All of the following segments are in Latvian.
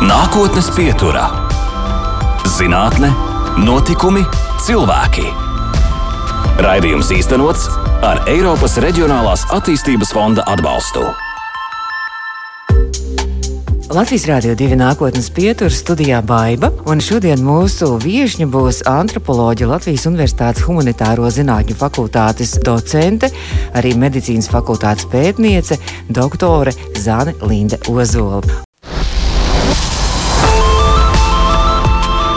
Nākotnes pieturā - zinātne, notikumi, cilvēki. Raidījums īstenots ar Eiropas Reģionālās attīstības fonda atbalstu. Latvijas Rādio 2 nākotnes pieturas studijā Baiva, un šodien mūsu viesņa būs antropoloģija Latvijas Universitātes humanitāro zinātņu fakultātes docente, arī medicīnas fakultātes pētniece, doktore Zane Linde Ozola.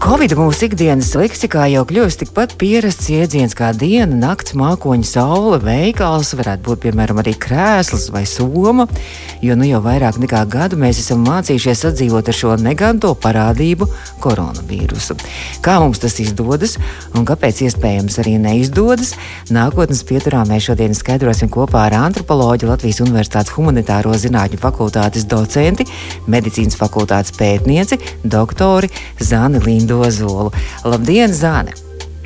Covid mūsu ikdienas leksikā jau kļūst tikpat pierasts jēdziens kā diena, nakts, mākoņa, saule, veikals, varētu būt piemēram arī krēsls vai soma, jo nu jau vairāk nekā gadu mēs esam mācījušies sadzīvot ar šo neganto parādību koronavīrusu. Kā mums tas izdodas un kāpēc iespējams arī neizdodas, nākotnes pieturā mēs šodien skaidrosim kopā ar antropoloģiju Latvijas Universitātes humanitāro zinātņu fakultātes docenti, medicīnas fakultātes pētnieci, doktori Zani Lindu. Dozolu. Labdien, Zāne!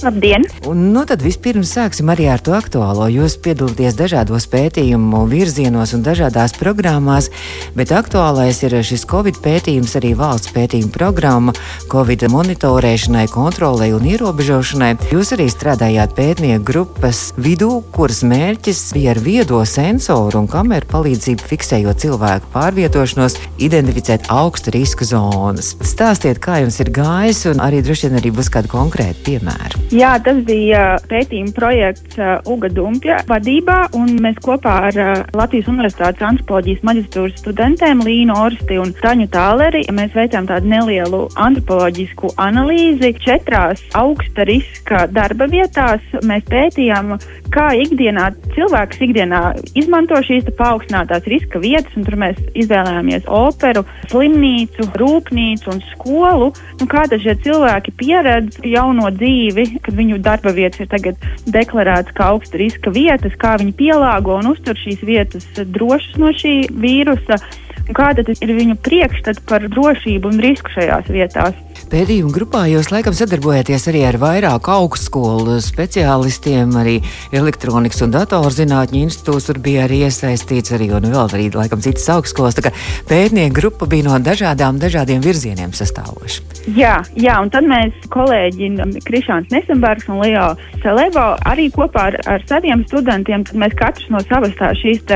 Labdien! Un, nu, tad vispirms sāksim arī ar to aktuālo. Jūs piedalāties dažādos pētījumu virzienos un dažādās programmās, bet aktuālais ir šis Covid pētījums, arī valsts pētījuma programma Covid monitorēšanai, kontrolē un ierobežošanai. Jūs arī strādājāt pētnieku grupas vidū, kuras mērķis bija ar viedo sensoru un kameru palīdzību fiksējot cilvēku pārvietošanos, identificēt augsta riska zonas. Stāstiet, kā jums ir gājis, un arī droši vien arī būs kādi konkrēti piemēri. Jā, tas bija pētījuma projekts uh, Uga Dumpja vadībā, un mēs kopā ar uh, Latvijas Universitātes antropoloģijas maģistrūras studentēm Līnu Orsti un Taņu Tāleri mēs veicām tādu nelielu antropoloģisku analīzi četrās augsta riska darba vietās. Mēs pētījām, kā ikdienā cilvēks ikdienā izmanto šīs paaugstinātās riska vietas, un tur mēs izvēlējāmies operu, slimnīcu, rūpnīcu un skolu. Nu, kā tad šie cilvēki pieredz jauno dzīvi, kad viņu darba vietas ir tagad deklarētas kā augsta riska vietas, kā viņi pielāgo un uztur šīs vietas drošas no šī vīrusa, un kāda ir viņu priekšstata par drošību un risku šajās vietās. Pētījuma grupā jūs laikam sadarbojaties arī ar vairāku augstskolu speciālistiem, arī elektronikas un datorzinātņu institūts tur bija arī iesaistīts arī un vēl arī laikam citas augstskolas. Tā kā pētnieku grupa bija no dažādām, dažādiem virzieniem sastāvoša. Jā, jā, un tad mēs kolēģi Krišāns Nesenbergs un Leo Celevo arī kopā ar, ar saviem studentiem, tad mēs katrs no savas tā šīs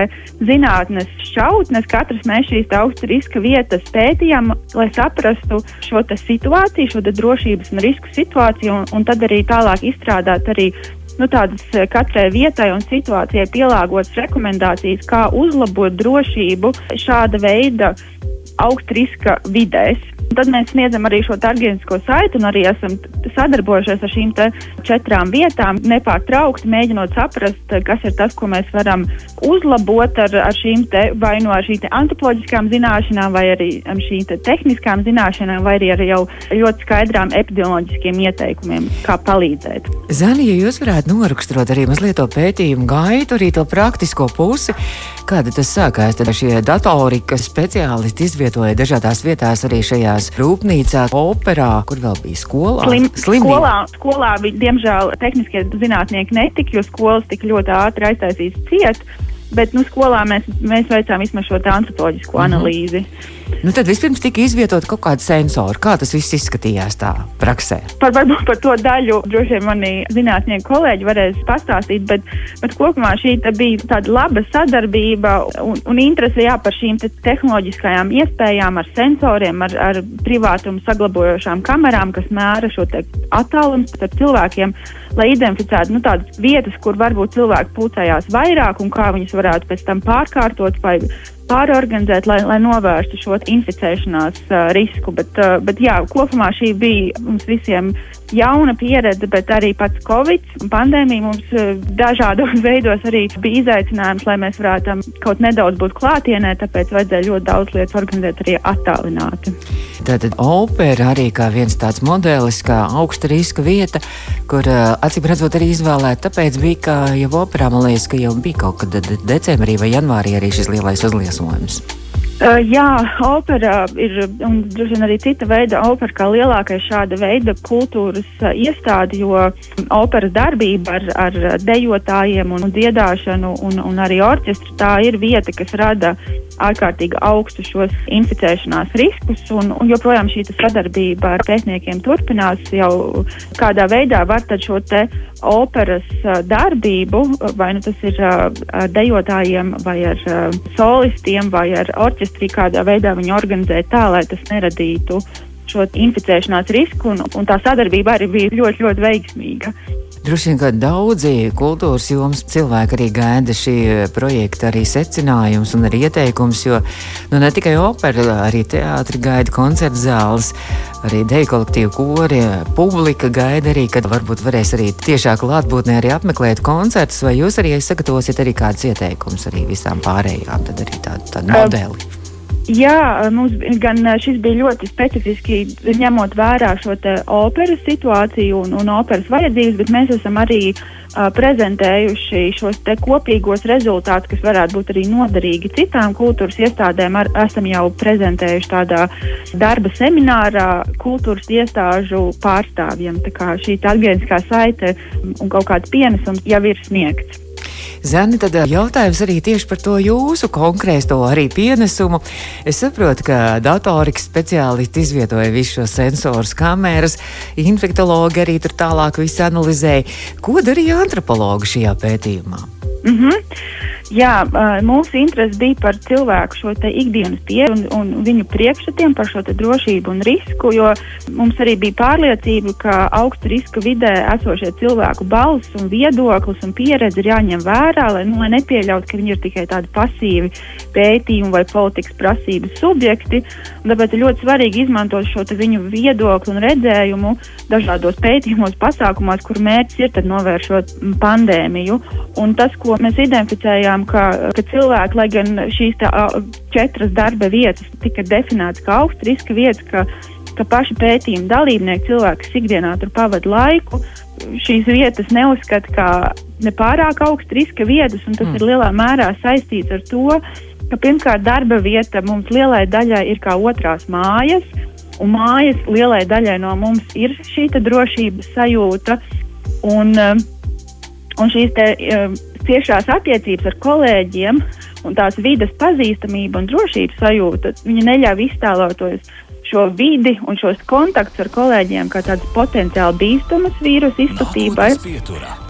zinātnes šķautnes, katrs mēs šīs augsta riska vietas pētījām, lai saprastu šo situāciju situāciju, šo drošības un risku situāciju, un, un tad arī tālāk izstrādāt arī nu, tādas eh, katrai vietai un situācijai pielāgotas rekomendācijas, kā uzlabot drošību šāda veida augstriska vidēs. Tad mēs sniedzam arī šo targetisko saiti un arī esam sadarbojušies ar šīm četrām vietām, nepārtraukti mēģinot saprast, kas ir tas, ko mēs varam uzlabot ar, ar šīm te, vai no nu šīm antropoloģiskām zināšanām, vai arī ar šīm te tehniskām zināšanām, vai arī ar jau ļoti skaidrām epidemioloģiskiem ieteikumiem, kā palīdzēt. Zani, ja jūs varētu noraksturot arī mazliet to pētījumu gaitu, arī to praktisko pusi, kāda tas sākās, tad šie datorikas speciālisti izvietoja dažādās vietās arī šajā strādājās rūpnīcā, operā, kur vēl bija skolā. Slim, skolā, skolā diemžēl, tehniskie zinātnieki netika, jo skolas tik ļoti ātri aiztaisīs ciet. Bet nu, skolā mēs, mēs veicām vismaz šo antropoloģisko mm -hmm. analīzi. Nu, tad vispirms tika izvietot kaut kāda sensora. Kā tas viss izskatījās tā praksē? Par, varbūt par to daļu droši vien mani zinātnieki kolēģi varēs pastāstīt, bet, bet kopumā šī bija tāda laba sadarbība un, un interese jā, par šīm te tehnoloģiskajām iespējām, ar sensoriem, ar, ar privātumu saglabojošām kamerām, kas mēra šo attālumu starp cilvēkiem, lai identificētu nu, tādas vietas, kur varbūt cilvēki pulcējās vairāk un kā viņas varētu pēc tam pārkārtot vai pārorganizēt, lai, lai novērstu šo inficēšanās uh, risku. Bet, uh, bet jā, kopumā šī bija mums visiem jauna pieredze, bet arī pats Covid pandēmija mums uh, dažādos veidos arī bija izaicinājums, lai mēs varētu kaut nedaudz būt klātienē, tāpēc vajadzēja ļoti daudz lietas organizēt arī attālināti. Tātad opera arī kā viens tāds modelis, kā augsta riska vieta, kur uh, acīm redzot arī izvēlēta. Tāpēc bija, ka jau operā man liekas, ka jau bija kaut kad decembrī vai janvārī arī šis lielais uzliesmojums. Uh, jā, opera ir un droši vien arī cita veida opera, kā lielākais šāda veida kultūras uh, iestāde, jo operas darbība ar, ar dejotājiem un dziedāšanu un, un arī orķestru tā ir vieta, kas rada ārkārtīgi augstu šos inficēšanās riskus, un, un joprojām šī sadarbība ar pētniekiem turpinās. Jau kādā veidā var šo operas darbību, vai nu tas ir dejotājiem, vai ar solistiem, vai ar orķestrī, kādā veidā viņi organizē tā, lai tas neradītu šo inficēšanās risku, un, un tā sadarbība arī bija ļoti, ļoti veiksmīga. Droši vien, ka daudzi kultūras jomas cilvēki arī gaida šī projekta arī secinājumus un arī ieteikumus, jo nu, ne tikai opera, arī teātri gaida koncertu zāles, arī deju kolektīvu kori, publika gaida arī, kad varbūt varēs arī tiešā klātbūtnē arī apmeklēt koncertus, vai jūs arī sagatavosiet arī kādus ieteikumus arī visām pārējām, tad arī tādu, tādu modeli. Jā, mums gan šis bija ļoti specifiski ņemot vērā šo operas situāciju un, un operas vajadzības, bet mēs esam arī uh, prezentējuši šos kopīgos rezultātus, kas varētu būt arī noderīgi citām kultūras iestādēm. Ar, esam jau prezentējuši tādā darba seminārā kultūras iestāžu pārstāvjiem. Tā kā šī atgriezniskā saite un kaut kāds pienesums jau ir sniegts. Zani, tad jautājums arī tieši par to jūsu konkrēto arī pienesumu. Es saprotu, ka datorikas speciālisti izvietoja visus šos sensorus, kameras, infektologi arī tur tālāk visu analizēja. Ko darīja antropologi šajā pētījumā? Mm -hmm. Jā, mūsu interese bija par cilvēku šo ikdienas pieeju un, un viņu priekšstatiem par šo drošību un risku, jo mums arī bija pārliecība, ka augstu riska vidē esošie cilvēku balss un viedoklis un pieredze ir jāņem vērā, lai, nu, lai nepieļautu, ka viņi ir tikai tādi pasīvi pētījumi vai politikas prasības subjekti. Tāpēc ir ļoti svarīgi izmantot šo viņu viedokli un redzējumu dažādos pētījumos, pasākumos, kur mērķis ir novēršot pandēmiju. Un tas, ko mēs identificējām, redzējām, ka, ka cilvēki, lai gan šīs tā, četras darba vietas tika definētas kā augsta riska vietas, ka, ka paši pētījuma dalībnieki, cilvēki, kas ikdienā tur pavada laiku, šīs vietas neuzskata kā nepārāk augsta riska vietas, un tas mm. ir lielā mērā saistīts ar to, ka pirmkārt darba vieta mums lielai daļai ir kā otrās mājas, un mājas lielai daļai no mums ir šī drošības sajūta. Un, un šīs te, ciešās attiecības ar kolēģiem un tās vidas pazīstamība un drošības sajūta, viņi neļauj iztēloties šo vidi un šos kontaktus ar kolēģiem kā tādas potenciāli bīstamas vīrusu izplatībai,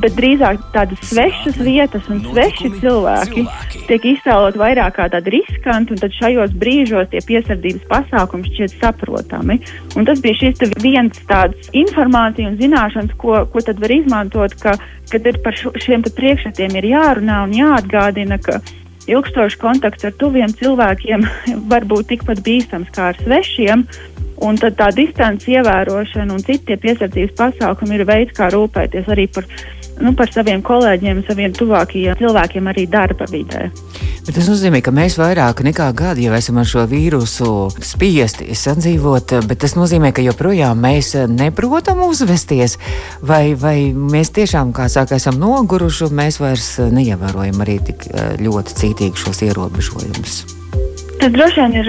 bet drīzāk tādas svešas vietas un sveši cilvēki, tiek iztēlot vairāk kā tādi riskanti, un tad šajos brīžos tie piesardzības pasākumi šķiet saprotami. Un tas bija šis viens tāds informācija un zināšanas, ko, ko tad var izmantot, ka, kad ir par šo, šiem priekšmetiem ir jārunā un jāatgādina, ka ilgstošs kontakts ar tuviem cilvēkiem var būt tikpat bīstams kā ar svešiem. Un tad tā distance ievērošana un citi piesardzības pasākumi ir veids, kā rūpēties arī par nu, par saviem kolēģiem, saviem tuvākajiem cilvēkiem arī darba vidē. Bet tas nozīmē, ka mēs vairāk nekā gadu jau esam ar šo vīrusu spiesti sadzīvot, bet tas nozīmē, ka joprojām mēs neprotam uzvesties, vai, vai mēs tiešām, kā saka, esam noguruši un mēs vairs neievērojam arī tik eh, ļoti cītīgi šos ierobežojumus. Tas droši vien ir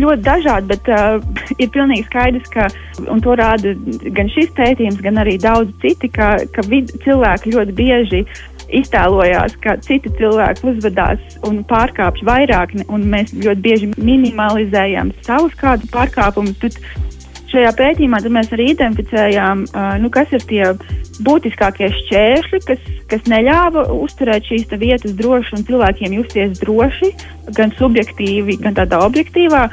ļoti dažādi, bet uh, ir pilnīgi skaidrs, ka, un to rāda gan šis pētījums, gan arī daudz citi, ka, ka vid, cilvēki ļoti bieži iztēlojās, ka citi cilvēki uzvedās un pārkāpj vairāk, un mēs ļoti bieži minimalizējam savus kādus pārkāpumus. Šajā pētījumā mēs arī identificējām, uh, nu, kas ir tie būtiskākie šķēršļi, kas, kas neļāva uzturēt šīs vietas droši un cilvēkiem justies droši, gan subjektīvi, gan tādā objektīvā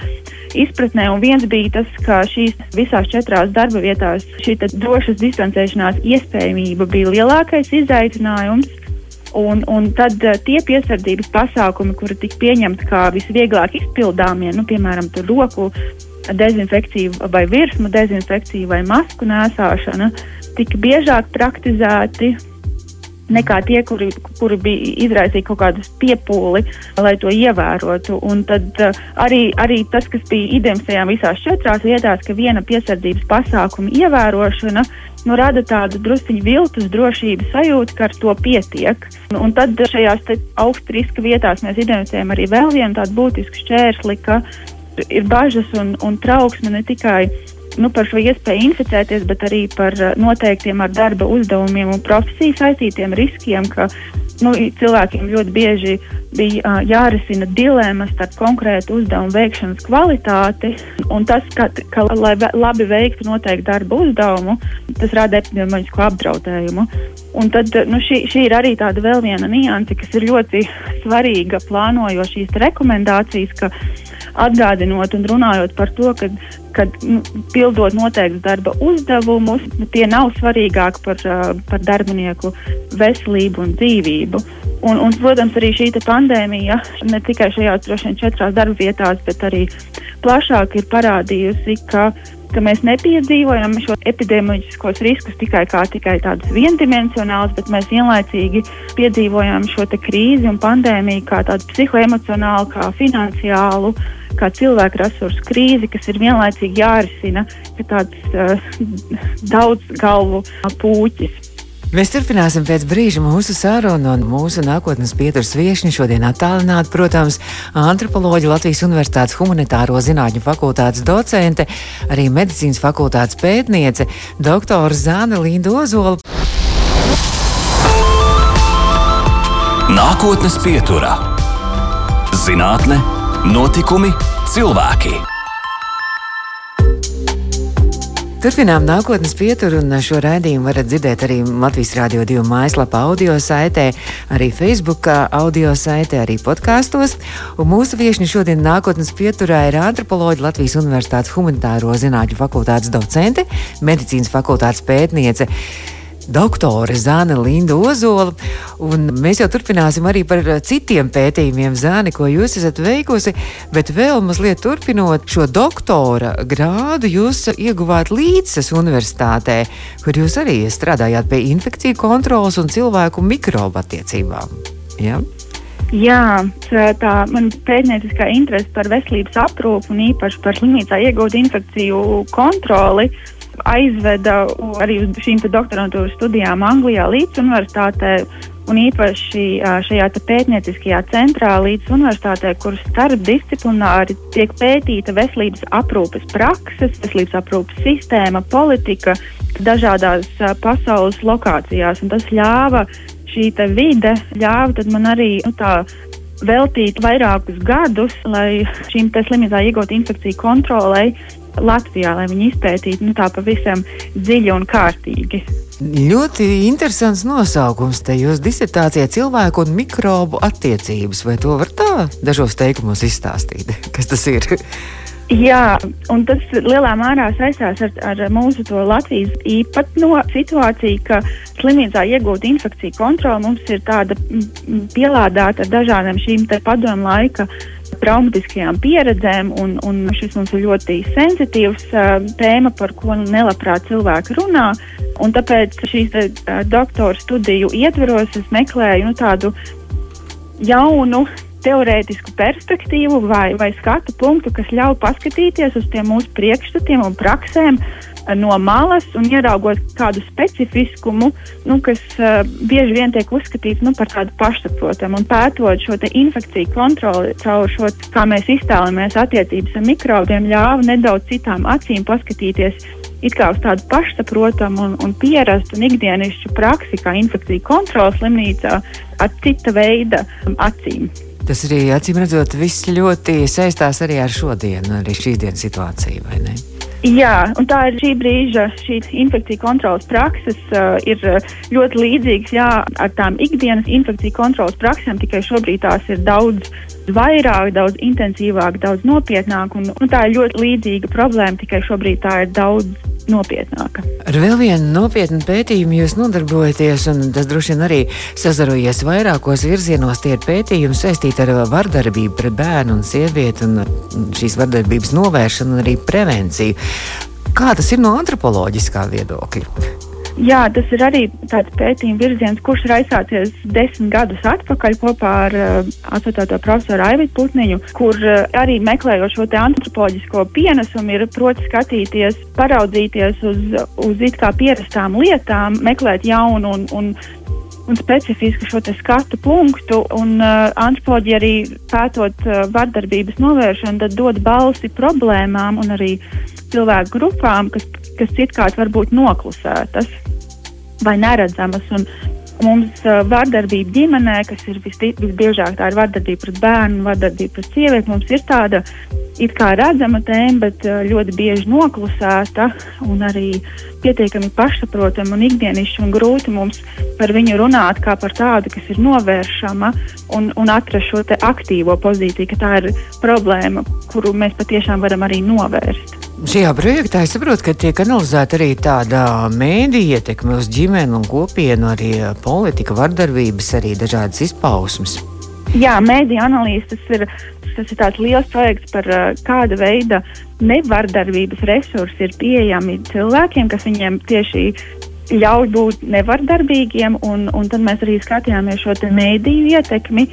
izpratnē. Un viens bija tas, ka šīs visās četrās darba vietās šī drošas distancēšanās iespējamība bija lielākais izaicinājums. Un, un tad uh, tie piesardzības pasākumi, kuri tika pieņemti kā visvieglāk izpildāmie, nu, piemēram, roku dezinfekcija vai virsmu dezinfekcija vai masku nēsāšana tika biežāk praktizēti. nekā tie, kuri, kuri bija izraisīja kaut kādu piepūli, lai to ievērotu. Un tad uh, arī, arī tas, kas bija identificējām visās četrās vietās, ka viena piesardzības pasākuma ievērošana nu, rada tādu druskuļu viltus drošības sajūtu, ka ar to pietiek. Un, un tad šajās augstu riska vietās mēs identificējam arī vēl vienu tādu būtisku šķērsli, ka ir bažas un, un trauksme ne tikai nu, par šo iespēju inficēties, bet arī par eh, noteiktiem ar darba uzdevumiem un profesiju saistītiem riskiem, ka nu, cilvēkiem ļoti bieži bija uh, jārisina dilemmas starp konkrētu uzdevumu veikšanas kvalitāti un tas, ka, ka lai labi veiktu noteiktu darba uzdevumu, tas rada epidemioloģisku apdraudējumu. Un tad nu, šī, šī ir arī tāda vēl viena nianse, kas ir ļoti svarīga plānojot šīs rekomendācijas, atgādinot un runājot par to, ka kad nu, pildot noteiktus darba uzdevumus, nu, tie nav svarīgāki par, par darbinieku veselību un dzīvību. Un, un, protams, arī šī pandēmija ne tikai šajās vien četrās darba vietās, bet arī plašāk ir parādījusi, ka, ka mēs nepiedzīvojam šo epidemioloģiskos riskus tikai kā tikai tādus viendimensionālus, bet mēs vienlaicīgi piedzīvojam šo krīzi un pandēmiju kā tādu psihoemocionālu, kā finansiālu kā cilvēku resursu krīzi, kas ir vienlaicīgi jārisina, ka tāds uh, daudz galvu pūķis. Mēs turpināsim pēc brīža mūsu sarunu, un mūsu nākotnes pieturas viesiņa šodien attālināti, protams, antropoloģija Latvijas Universitātes humanitāro zinātņu fakultātes docente, arī medicīnas fakultātes pētniece, doktora Zāne Linda Ozola. Nākotnes pieturā - zinātne Notikumi, cilvēki. Turpinām nākotnes pieturu, un šo raidījumu varat dzirdēt arī Latvijas Rādio 2 mājaslapā, audio saitē, arī Facebook audio saitē, arī podkāstos. Mūsu viesiņa šodien nākotnes pieturā ir antropoloģija Latvijas Universitātes humanitāro zinātņu fakultātes docente, medicīnas fakultātes pētniece doktore Zāne Linda Ozola. Mēs jau turpināsim arī par citiem pētījumiem, Zāne, ko jūs esat veikusi. Bet vēl mazliet turpinot šo doktora grādu, jūs ieguvāt Līdzes universitātē, kur jūs arī strādājāt pie infekciju kontrolas un cilvēku mikrobu attiecībām. Ja? Jā, tā man pētnieciskā interese par veselības aprūpu un īpaši par slimnīcā iegūtu infekciju kontroli aizveda arī uz šīm doktorantūras studijām Anglijā līdz universitātē. Un īpaši šajā pētnieciskajā centrā līdz universitātē, kur starpdisciplināri tiek pētīta veselības aprūpes prakses, veselības aprūpes sistēma, politika dažādās pasaules lokācijās. Un tas ļāva šī vide, ļāva man arī nu, tā veltīt vairākus gadus, lai šīm slimībām iegūtu infekciju kontrolei Latvijā, lai viņi izpētītu nu, tā pavisam dziļi un kārtīgi. Ļoti interesants nosaukums te jūsu disertācijā - cilvēku un mikrobu attiecības. Vai to var tā dažos teikumos izstāstīt? Kas tas ir? Jā, un tas lielā mērā saistās ar, ar mūsu Latvijas īpatno situāciju, ka slimnīcā iegūt infekciju kontroli mums ir tāda pielādēta ar dažādiem šīm padomu laika traumatiskajām pieredzēm, un, un šis mums ir ļoti sensitīvs uh, tēma, par ko nelabprāt cilvēki runā. Un tāpēc šīs uh, doktora studiju ietveros es meklēju nu, tādu jaunu teorētisku perspektīvu vai, vai skatu punktu, kas ļauj paskatīties uz tiem mūsu priekšstatiem un praksēm no malas un ieraugot kādu specifiskumu, nu, kas uh, bieži vien tiek uzskatīts nu, par tādu pašsaprotamu. Pētot šo infekciju kontroli caur šo, kā mēs iztēlojamies attiecības ar mikrobiem, ļāva nedaudz citām acīm paskatīties it kā uz tādu pašsaprotamu un, un pierastu un ikdienišķu praksi, kā infekciju kontrolas slimnīcā, ar cita veida acīm. Tas arī acīm redzot, viss ļoti saistās arī ar šodienu, arī šīs dienas situāciju, vai ne? Jā, un tā ir šī brīža, šīs infekciju kontrolas prakses uh, ir ļoti līdzīgas jā, ar tām ikdienas infekciju kontrolas praksēm, tikai šobrīd tās ir daudz vairāk, daudz intensīvāk, daudz nopietnāk. Un, un tā ir ļoti līdzīga problēma, tikai šobrīd tā ir daudz nopietnāka. Ar vēl vienu nopietnu pētījumu jūs nodarbojaties, un tas droši vien arī sazarojies vairākos virzienos. Tie ir pētījumi saistīti ar vardarbību pret bērnu un sievieti, un šīs vardarbības novēršanu un arī prevenciju. Kā tas ir no antropoloģiskā viedokļa? Jā, tas ir arī tāds pētījuma virziens, kurš ir aizsācies desmit gadus atpakaļ kopā ar uh, asociēto profesoru Aivitu Putniņu, kur uh, arī meklējot šo antropoloģisko pienesumu, ir proti skatīties, paraudzīties uz, uz it kā pierastām lietām, meklēt jaunu un, un un specifisku šo skatu punktu. Un, uh, antropoloģija arī pētot uh, vardarbības novēršanu, tad dod balsi problēmām un arī cilvēku grupām, kas, kas citkārt var būt noklusētas vai neredzamas. Un mums uh, vardarbība ģimenē, kas ir visbiežāk tā ir vardarbība pret bērnu, vardarbība pret sievieti, mums ir tāda it kā redzama tēma, bet uh, ļoti bieži noklusēta un arī pietiekami pašsaprotama un ikdienišķa un grūti mums par viņu runāt kā par tādu, kas ir novēršama un, un atrast šo aktīvo pozīciju, ka tā ir problēma, kuru mēs patiešām varam arī novērst. Šajā projektā es saprotu, ka tiek analizēta arī tāda mēdīja ietekme uz ģimeni un kopienu, arī politika, vardarbības, arī dažādas izpausmes. Jā, mēdīja analīze tas ir, tas ir tāds liels projekts par uh, kāda veida nevardarbības resursi ir pieejami cilvēkiem, kas viņiem tieši ļauj būt nevardarbīgiem, un, un tad mēs arī skatījāmies šo mēdīju ietekmi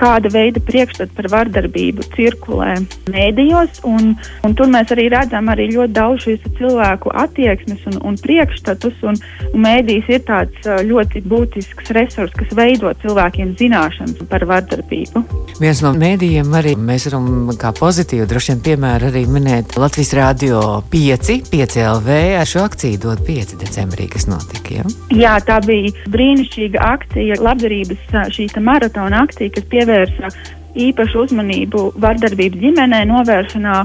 kāda veida priekšstats par vardarbību cirkulē mēdījos. Un, un tur mēs arī redzam arī ļoti daudz šīs cilvēku attieksmes un, un priekšstatus. Un, un mēdījis ir tāds ļoti būtisks resurs, kas veido cilvēkiem zināšanas par vardarbību. Viens no mēdījiem arī mēs varam kā pozitīvu droši vien piemēru arī minēt Latvijas Rādio 5, 5 LV ar šo akciju dot 5 decembrī, kas notika. Ja? Jā, tā bija brīnišķīga akcija, labdarības šī maratona akcija, kas pievērsta pievērsa īpašu uzmanību vardarbības ģimenē novēršanā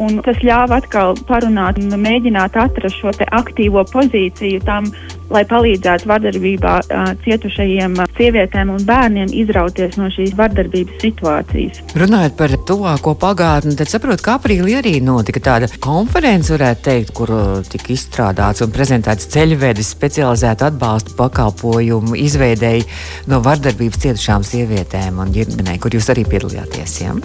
Un tas ļāva atkal parunāt un mēģināt atrast šo aktīvo pozīciju tam, lai palīdzētu vardarbībā cietušajiem sievietēm un bērniem izrauties no šīs vardarbības situācijas. Runājot par tuvāko pagātni, tad saprotu, ka aprīlī arī notika tāda konference, varētu teikt, kur tika izstrādāts un prezentēts ceļvedis specializētu atbalstu pakalpojumu izveidēji no vardarbības cietušām sievietēm un ģimenei, kur jūs arī piedalījāties. Ja?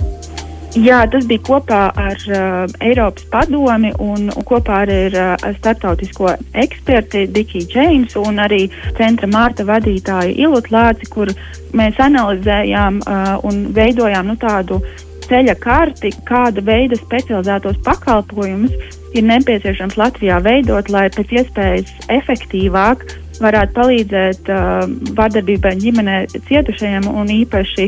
Jā, tas bija kopā ar uh, Eiropas padomi un, un kopā ar, uh, starptautisko eksperti Dikiju Džeimsu un arī centra Mārta vadītāju Ilut Lāci, kur mēs analizējām uh, un veidojām nu, tādu ceļa karti, kāda veida specializētos pakalpojumus ir nepieciešams Latvijā veidot, lai pēc iespējas efektīvāk varētu palīdzēt uh, vardarbībai ģimenē cietušajiem un īpaši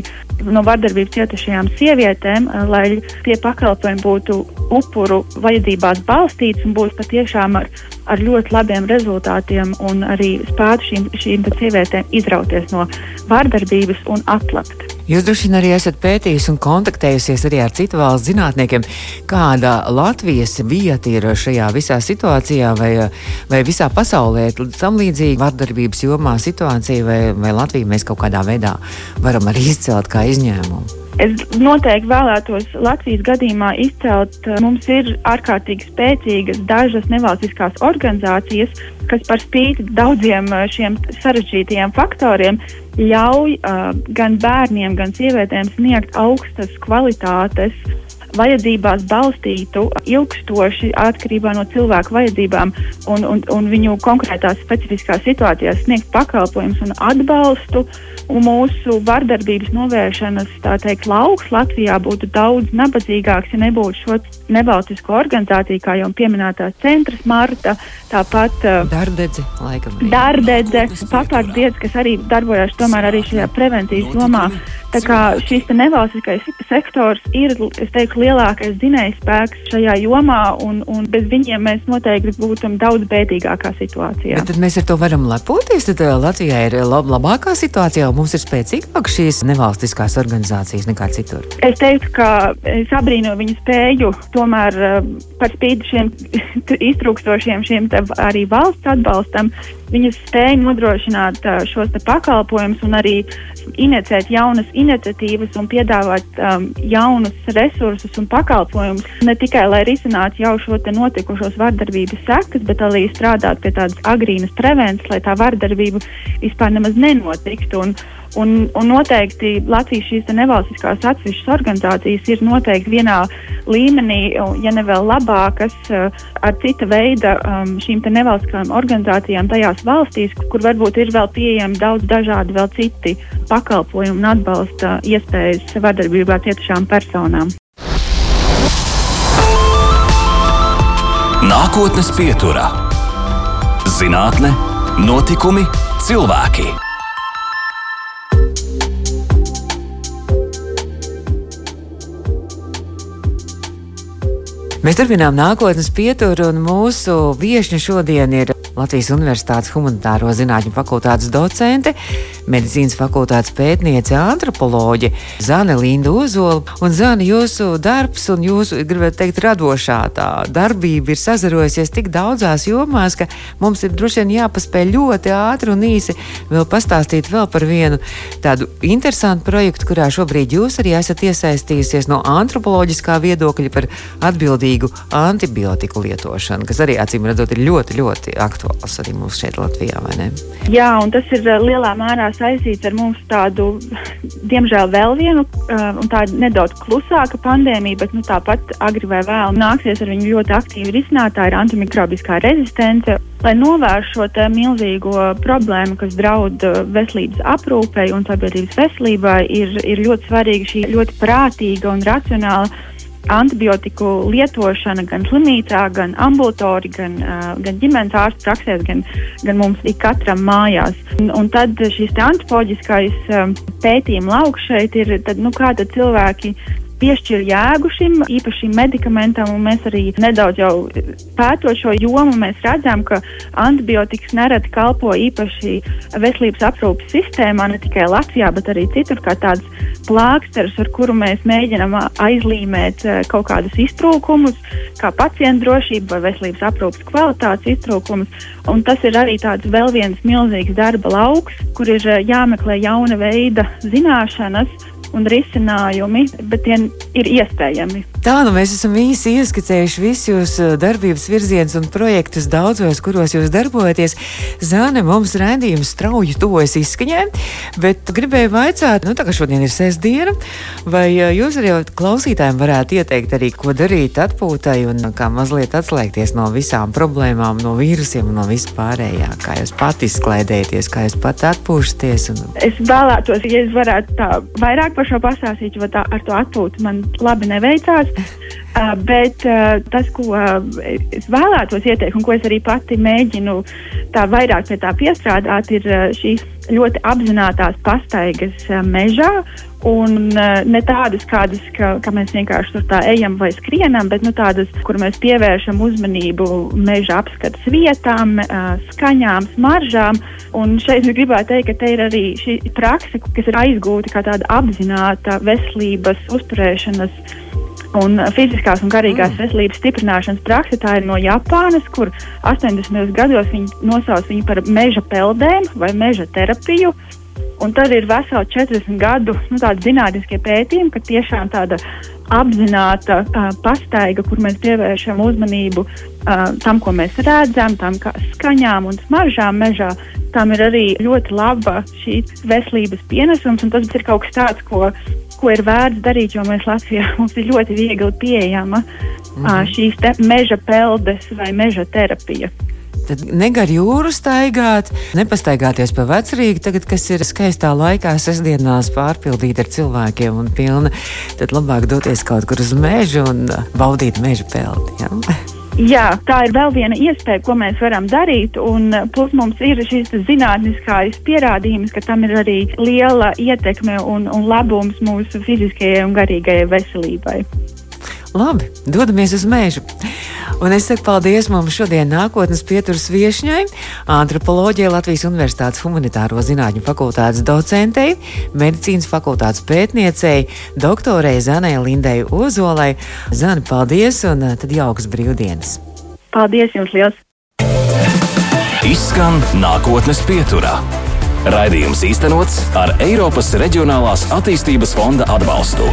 no vardarbības cietušajām sievietēm, uh, lai tie pakalpojumi būtu upuru vajadzībās balstīts un būtu patiešām ar, ar ļoti labiem rezultātiem un arī spētu šīm, šīm sievietēm izrauties no vardarbības un atlapt. Jūs droši vien arī esat pētījis un kontaktējusies arī ar citu valstu zinātniekiem, kāda Latvijas vieta ir šajā visā situācijā, vai, vai visā pasaulē tam līdzīga vardarbības jomā situācija, vai, vai Latviju mēs kaut kādā veidā varam arī izcelt kā izņēmumu. Es noteikti vēlētos Latvijas gadījumā izcelt, ka mums ir ārkārtīgi spēcīgas dažas nevalstiskās organizācijas, kas par spīti daudziem šiem sarežģītajiem faktoriem ļauj uh, gan bērniem, gan sievietēm sniegt augstas kvalitātes vajadzībās balstītu, ilgstoši atkarībā no cilvēku vajadzībām un, un, un viņu konkrētās specifiskās situācijās sniegt pakalpojumus un atbalstu. Un mūsu vardarbības novēršanas teikt, lauks Latvijā būtu daudz nabadzīgāks, ja nebūtu šo nevalstisko organizāciju, kā jau pieminētā centrs Marta, tāpat Dārdedze, laikam. Dārdedze, papārdiedze, kas arī darbojas tomēr arī šajā prevencijas jomā. Tā kā šis nevalstiskais sektors ir, es teiktu, lielākais dzinējspēks šajā jomā, un, un bez viņiem mēs noteikti būtu daudz bēdīgākā situācijā. Bet tad mēs ar to varam lepoties. Tad uh, Latvijā ir lab labākā situācijā, un mums ir spēcīgākas šīs nevalstiskās organizācijas nekā citur. Es teiktu, ka es abrīnoju viņu spēju tomēr uh, par spīti šiem iztrūkstošiem šiem arī valsts atbalstam viņas spēja nodrošināt šos pakalpojumus un arī inicēt jaunas iniciatīvas un piedāvāt um, jaunus resursus un pakalpojumus. Ne tikai lai risinātu jau šo notikušos vardarbības sekas, bet arī strādāt pie tādas agrīnas prevences, lai tā vardarbība vispār nemaz nenotiktu. Un, Un, un noteikti Latvijas šīs nevalstiskās atsevišķas organizācijas ir noteikti vienā līmenī, ja ne vēl labākas, uh, ar cita veida um, šīm nevalstiskām organizācijām tajās valstīs, kur varbūt ir vēl pieejami daudz dažādi vēl citi pakalpojumi un atbalsta iespējas vardarbībā cietušām personām. Nākotnes pieturā - zinātne, notikumi, cilvēki. Mēs turpinām nākotnes pieturu, un mūsu viesne šodien ir Latvijas Universitātes Humanitāro zinātņu fakultātes docente, medicīnas fakultātes pētniece, antropoloģe Zane Linda Ozola. Un Zane, jūsu darbs un jūsu, gribētu teikt, radošā tā darbība ir sazarojusies tik daudzās jomās, ka mums ir droši vien jāpaspēj ļoti ātri un īsi vēl pastāstīt vēl par vienu tādu interesantu projektu, kurā šobrīd jūs arī esat iesaistījusies no antropoloģiskā viedokļa par ilgspējīgu antibiotiku lietošanu, kas arī acīm redzot ir ļoti, ļoti aktuāls arī mums šeit Latvijā. Jā, un tas ir eh, lielā mērā saistīts ar mums tādu, diemžēl, vēl vienu uh, tādu nedaudz klusāku pandēmiju, bet nu, tāpat agri vai vēl nāksies ar viņu ļoti aktīvi risināt. Tā ir antimikrobiskā rezistence. Lai novērstu šo milzīgo problēmu, kas draud eh, veselības aprūpei un sabiedrības veselībai, ir, ir ļoti svarīga šī ļoti prātīga un racionāla antibiotiku lietošana gan slimnīcā, gan ambulatori, gan, uh, gan ģimenes ārstu praksēs, gan, gan mums ikatram mājās. Un, un tad šis antropoloģiskais um, pētījuma lauks šeit ir, tad, nu, kā tad cilvēki piešķir jēgu šim īpašam medikamentam, un mēs arī nedaudz jau pētot šo jomu, mēs redzam, ka antibiotikas nereti kalpo īpaši veselības aprūpas sistēmā, ne tikai Latvijā, bet arī citur, kā tāds plāksters, ar kuru mēs mēģinam aizlīmēt eh, kaut kādus iztrūkumus, kā pacientu drošību vai veselības aprūpas kvalitātes iztrūkumus. Un tas ir arī tāds vēl viens milzīgs darba lauks, kur ir eh, jāmeklē jauna veida zināšanas un risinājumi, bet tie ir iespējami. Tā nu mēs esam īsi ieskicējuši visus jūsu uh, darbības virzienus un projektus daudzos, kuros jūs darbojaties. Zāne, mums rādījums strauji tuvojas izskaņai, bet gribēju vaicāt, nu tā kā šodien ir sestdiena, vai uh, jūs arī klausītājiem varētu ieteikt arī, ko darīt atpūtai un kā mazliet atslēgties no visām problēmām, no vīrusiem un no vispārējā, kā jūs pati izklaidēties, kā jūs pati atpūšaties. Un... Es vēlētos, ja es varētu tā vairāk par šo pastāstīt, jo tā, ar to atpūtu man labi neveicās. Uh, bet uh, tas, ko uh, es vēlētos ieteikt, un ko es arī pati mēģinu tā vairāk pie tā piestrādāt, ir uh, šīs ļoti apzinātās pastaigas uh, mežā. Un uh, ne tādas, kādas, ka, ka mēs vienkārši tur tā ejam vai skrienam, bet nu, tādas, kur mēs pievēršam uzmanību meža apskates vietām, uh, skaņām, smaržām. Un šeit es gribētu teikt, ka te ir arī šī praksa, kas ir aizgūta kā tāda apzināta veselības uzturēšanas Un fiziskās un garīgās mm. veselības stiprināšanas praksa tā ir no Japānas, kur 80. gados viņi nosauc viņu par meža peldēm vai meža terapiju. Un tad ir veseli 40 gadu nu, zinātniskie pētījumi, ka tiešām tāda apzināta uh, pastaiga, kur mēs pievēršam uzmanību uh, tam, ko mēs redzam, tam skaņām un smaržām mežā, tam ir arī ļoti laba šī veselības pienesums. Tas ir kaut kas tāds, ko ko ir vērts darīt, jo mēs Latvijā mums ir ļoti viegli pieejama mm -hmm. šīs meža peldes vai meža terapija. Tad negar jūru staigāt, nepastaigāties pa vecrīgu, tagad, kas ir skaistā laikā, sestdienās pārpildīta ar cilvēkiem un pilna, tad labāk doties kaut kur uz mežu un baudīt meža peldi. Ja? Jā, tā ir vēl viena iespēja, ko mēs varam darīt. Un, eh, plus mums ir šis zinātniskais pierādījums, ka tam ir arī liela ietekme un, un labums mūsu fiziskajai un garīgajai veselībai. Labi, dodamies uz mežu. Un es saku paldies mums šodien nākotnes pieturas viešņai, antropoloģijai Latvijas Universitātes humanitāro zinātņu fakultātes docentei, medicīnas fakultātes pētniecei, doktorei Zanai Lindei Ozolai. Zani, paldies un eh, tad jauks brīvdienas! Paldies jums liels! Izskan nākotnes pieturā. Raidījums īstenots ar Eiropas Reģionālās attīstības fonda atbalstu.